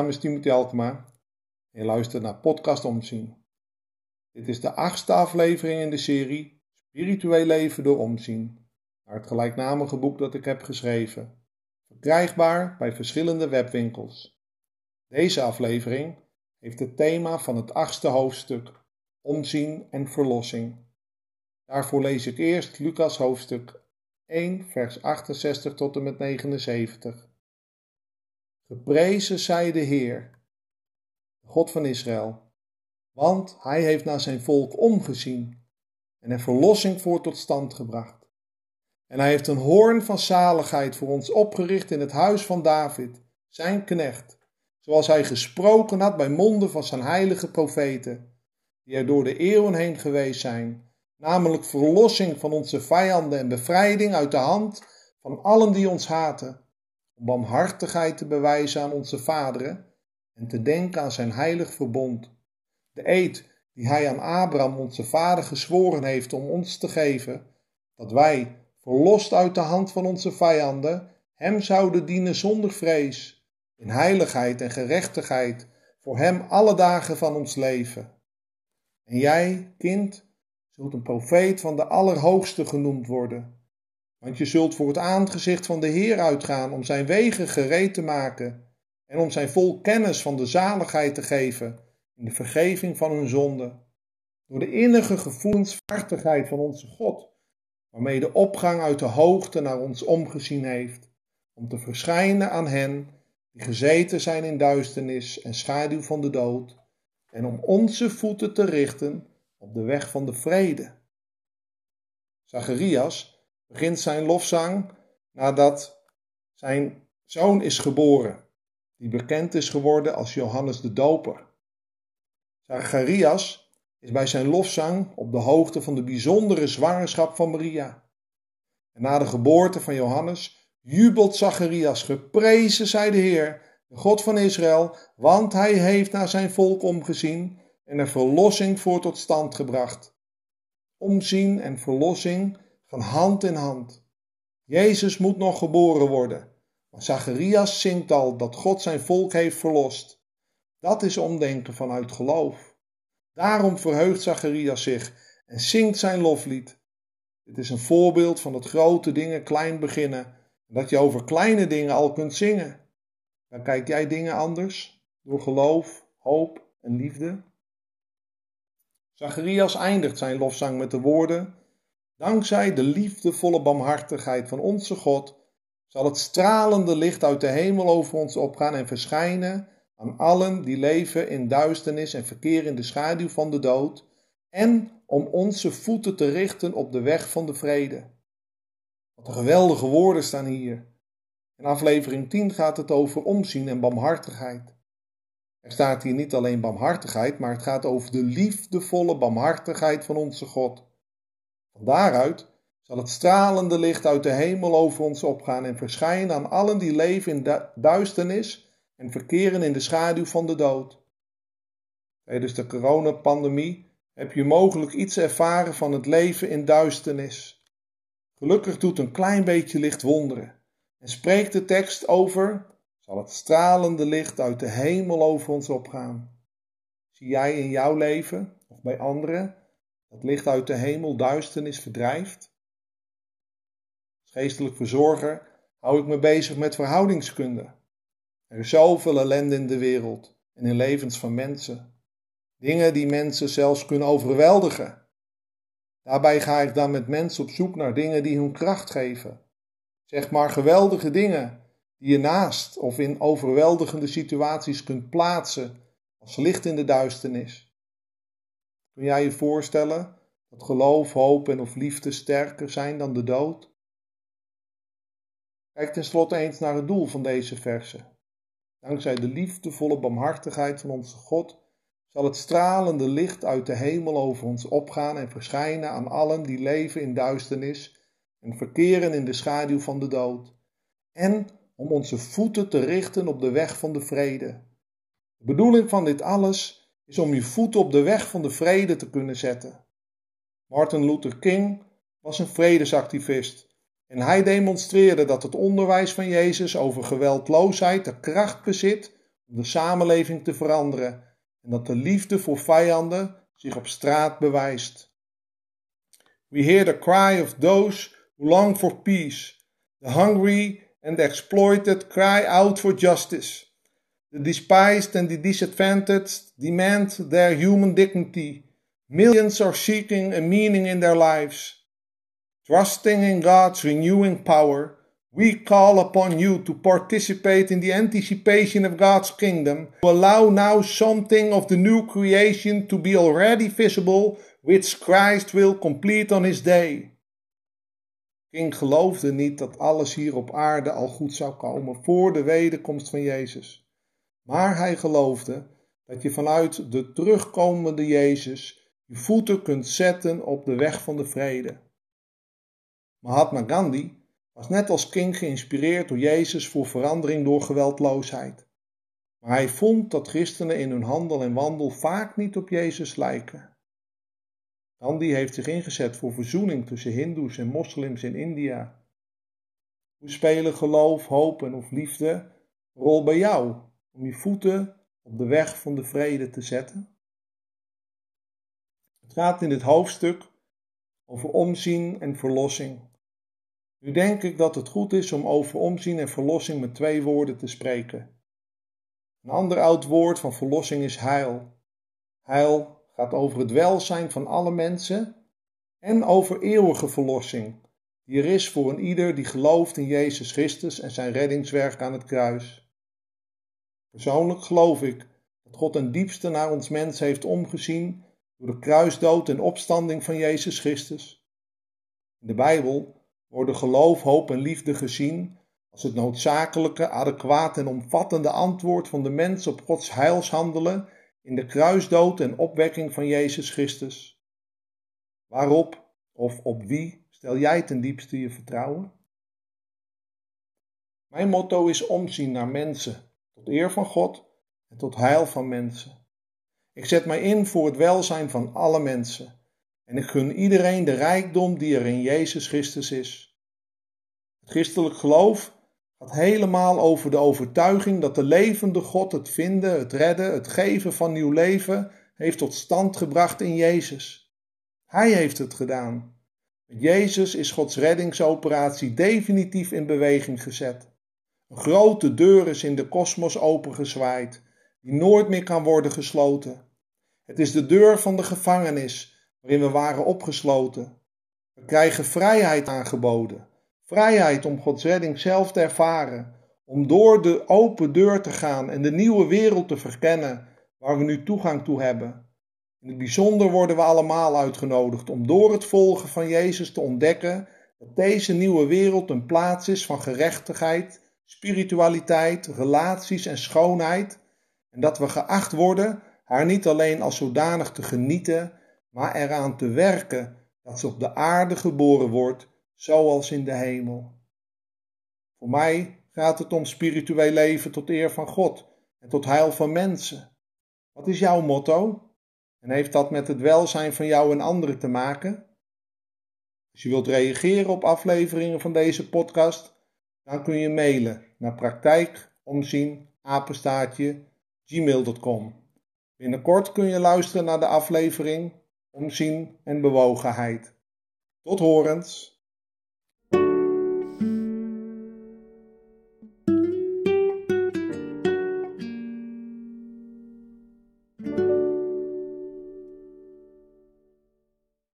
naam is Timothy Alkema en je luistert naar Podcast Omzien. Dit is de achtste aflevering in de serie Spiritueel leven door omzien, naar het gelijknamige boek dat ik heb geschreven, verkrijgbaar bij verschillende webwinkels. Deze aflevering heeft het thema van het achtste hoofdstuk, omzien en verlossing. Daarvoor lees ik eerst Lucas hoofdstuk 1, vers 68 tot en met 79. Geprezen zij de Heer, God van Israël, want hij heeft naar zijn volk omgezien en er verlossing voor tot stand gebracht. En hij heeft een hoorn van zaligheid voor ons opgericht in het huis van David, zijn knecht, zoals hij gesproken had bij monden van zijn heilige profeten, die er door de eeuwen heen geweest zijn, namelijk verlossing van onze vijanden en bevrijding uit de hand van allen die ons haten barmhartigheid te bewijzen aan onze vaderen en te denken aan zijn heilig verbond. De eed die hij aan Abraham, onze vader, gezworen heeft om ons te geven, dat wij, verlost uit de hand van onze vijanden, hem zouden dienen zonder vrees, in heiligheid en gerechtigheid, voor hem alle dagen van ons leven. En jij, kind, zult een profeet van de Allerhoogste genoemd worden want je zult voor het aangezicht van de Heer uitgaan om zijn wegen gereed te maken en om zijn volk kennis van de zaligheid te geven in de vergeving van hun zonden. Door de innige gevoelsvaardigheid van onze God, waarmee de opgang uit de hoogte naar ons omgezien heeft, om te verschijnen aan hen die gezeten zijn in duisternis en schaduw van de dood, en om onze voeten te richten op de weg van de vrede. Zacharias begint zijn lofzang nadat zijn zoon is geboren, die bekend is geworden als Johannes de Doper. Zacharias is bij zijn lofzang op de hoogte van de bijzondere zwangerschap van Maria. En na de geboorte van Johannes jubelt Zacharias, geprezen zij de Heer, de God van Israël, want hij heeft naar zijn volk omgezien en er verlossing voor tot stand gebracht. Omzien en verlossing van hand in hand. Jezus moet nog geboren worden. Maar Zacharias zingt al dat God zijn volk heeft verlost. Dat is omdenken vanuit geloof. Daarom verheugt Zacharias zich en zingt zijn loflied. Dit is een voorbeeld van dat grote dingen klein beginnen en dat je over kleine dingen al kunt zingen. Dan kijk jij dingen anders door geloof, hoop en liefde. Zacharias eindigt zijn lofzang met de woorden: Dankzij de liefdevolle barmhartigheid van onze God zal het stralende licht uit de hemel over ons opgaan en verschijnen aan allen die leven in duisternis en verkeren in de schaduw van de dood, en om onze voeten te richten op de weg van de vrede. Wat een geweldige woorden staan hier. In aflevering 10 gaat het over omzien en barmhartigheid. Er staat hier niet alleen barmhartigheid, maar het gaat over de liefdevolle barmhartigheid van onze God. Van daaruit zal het stralende licht uit de hemel over ons opgaan en verschijnen aan allen die leven in duisternis en verkeren in de schaduw van de dood. Tijdens de coronapandemie heb je mogelijk iets ervaren van het leven in duisternis. Gelukkig doet een klein beetje licht wonderen en spreekt de tekst over: zal het stralende licht uit de hemel over ons opgaan. Zie jij in jouw leven of bij anderen dat licht uit de hemel duisternis verdrijft? Als geestelijk verzorger hou ik me bezig met verhoudingskunde. Er is zoveel ellende in de wereld en in levens van mensen. Dingen die mensen zelfs kunnen overweldigen. Daarbij ga ik dan met mensen op zoek naar dingen die hun kracht geven. Zeg maar geweldige dingen die je naast of in overweldigende situaties kunt plaatsen als licht in de duisternis. Kun jij je voorstellen dat geloof, hoop en of liefde sterker zijn dan de dood? Kijk tenslotte eens naar het doel van deze versen. Dankzij de liefdevolle barmhartigheid van onze God zal het stralende licht uit de hemel over ons opgaan en verschijnen aan allen die leven in duisternis en verkeren in de schaduw van de dood, en om onze voeten te richten op de weg van de vrede. De bedoeling van dit alles is om je voeten op de weg van de vrede te kunnen zetten. Martin Luther King was een vredesactivist en hij demonstreerde dat het onderwijs van Jezus over geweldloosheid de kracht bezit om de samenleving te veranderen en dat de liefde voor vijanden zich op straat bewijst. We hear the cry of those who long for peace. The hungry and the exploited cry out for justice. The despised and the disadvantaged demand their human dignity. Millions are seeking a meaning in their lives. Trusting in God's renewing power, we call upon you to participate in the anticipation of God's kingdom, to allow now something of the new creation to be already visible, which Christ will complete on his day. King geloofde niet dat alles hier op aarde al goed zou komen voor de wederkomst van Jezus. Maar hij geloofde dat je vanuit de terugkomende Jezus je voeten kunt zetten op de weg van de vrede. Mahatma Gandhi was net als King geïnspireerd door Jezus voor verandering door geweldloosheid. Maar hij vond dat christenen in hun handel en wandel vaak niet op Jezus lijken. Gandhi heeft zich ingezet voor verzoening tussen Hindoes en moslims in India. Hoe spelen geloof, hoop en of liefde een rol bij jou om je voeten op de weg van de vrede te zetten? Het gaat in dit hoofdstuk over omzien en verlossing. Nu denk ik dat het goed is om over omzien en verlossing met twee woorden te spreken. Een ander oud woord van verlossing is heil. Heil gaat over het welzijn van alle mensen en over eeuwige verlossing, die er is voor een ieder die gelooft in Jezus Christus en zijn reddingswerk aan het kruis. Persoonlijk geloof ik dat God ten diepste naar ons mens heeft omgezien door de kruisdood en opstanding van Jezus Christus. In de Bijbel worden geloof, hoop en liefde gezien als het noodzakelijke, adequate en omvattende antwoord van de mens op Gods heilshandelen in de kruisdood en opwekking van Jezus Christus. Waarop of op wie stel jij ten diepste je vertrouwen? Mijn motto is omzien naar mensen, tot eer van God en tot heil van mensen. Ik zet mij in voor het welzijn van alle mensen. En ik gun iedereen de rijkdom die er in Jezus Christus is. Het christelijk geloof gaat helemaal over de overtuiging dat de levende God het vinden, het redden, het geven van nieuw leven heeft tot stand gebracht in Jezus. Hij heeft het gedaan. Met Jezus is Gods reddingsoperatie definitief in beweging gezet. Grote deur is in de kosmos opengezwaaid, die nooit meer kan worden gesloten. Het is de deur van de gevangenis waarin we waren opgesloten. We krijgen vrijheid aangeboden. Vrijheid om Gods redding zelf te ervaren. Om door de open deur te gaan en de nieuwe wereld te verkennen waar we nu toegang toe hebben. In het bijzonder worden we allemaal uitgenodigd om door het volgen van Jezus te ontdekken dat deze nieuwe wereld een plaats is van gerechtigheid, spiritualiteit, relaties en schoonheid. En dat we geacht worden haar niet alleen als zodanig te genieten, maar eraan te werken dat ze op de aarde geboren wordt, zoals in de hemel. Voor mij gaat het om spiritueel leven tot eer van God en tot heil van mensen. Wat is jouw motto? En heeft dat met het welzijn van jou en anderen te maken? Als je wilt reageren op afleveringen van deze podcast, dan kun je mailen naar praktijkomzien@gmail.com. Binnenkort kun je luisteren naar de aflevering Omzien en Bewogenheid. Tot horens!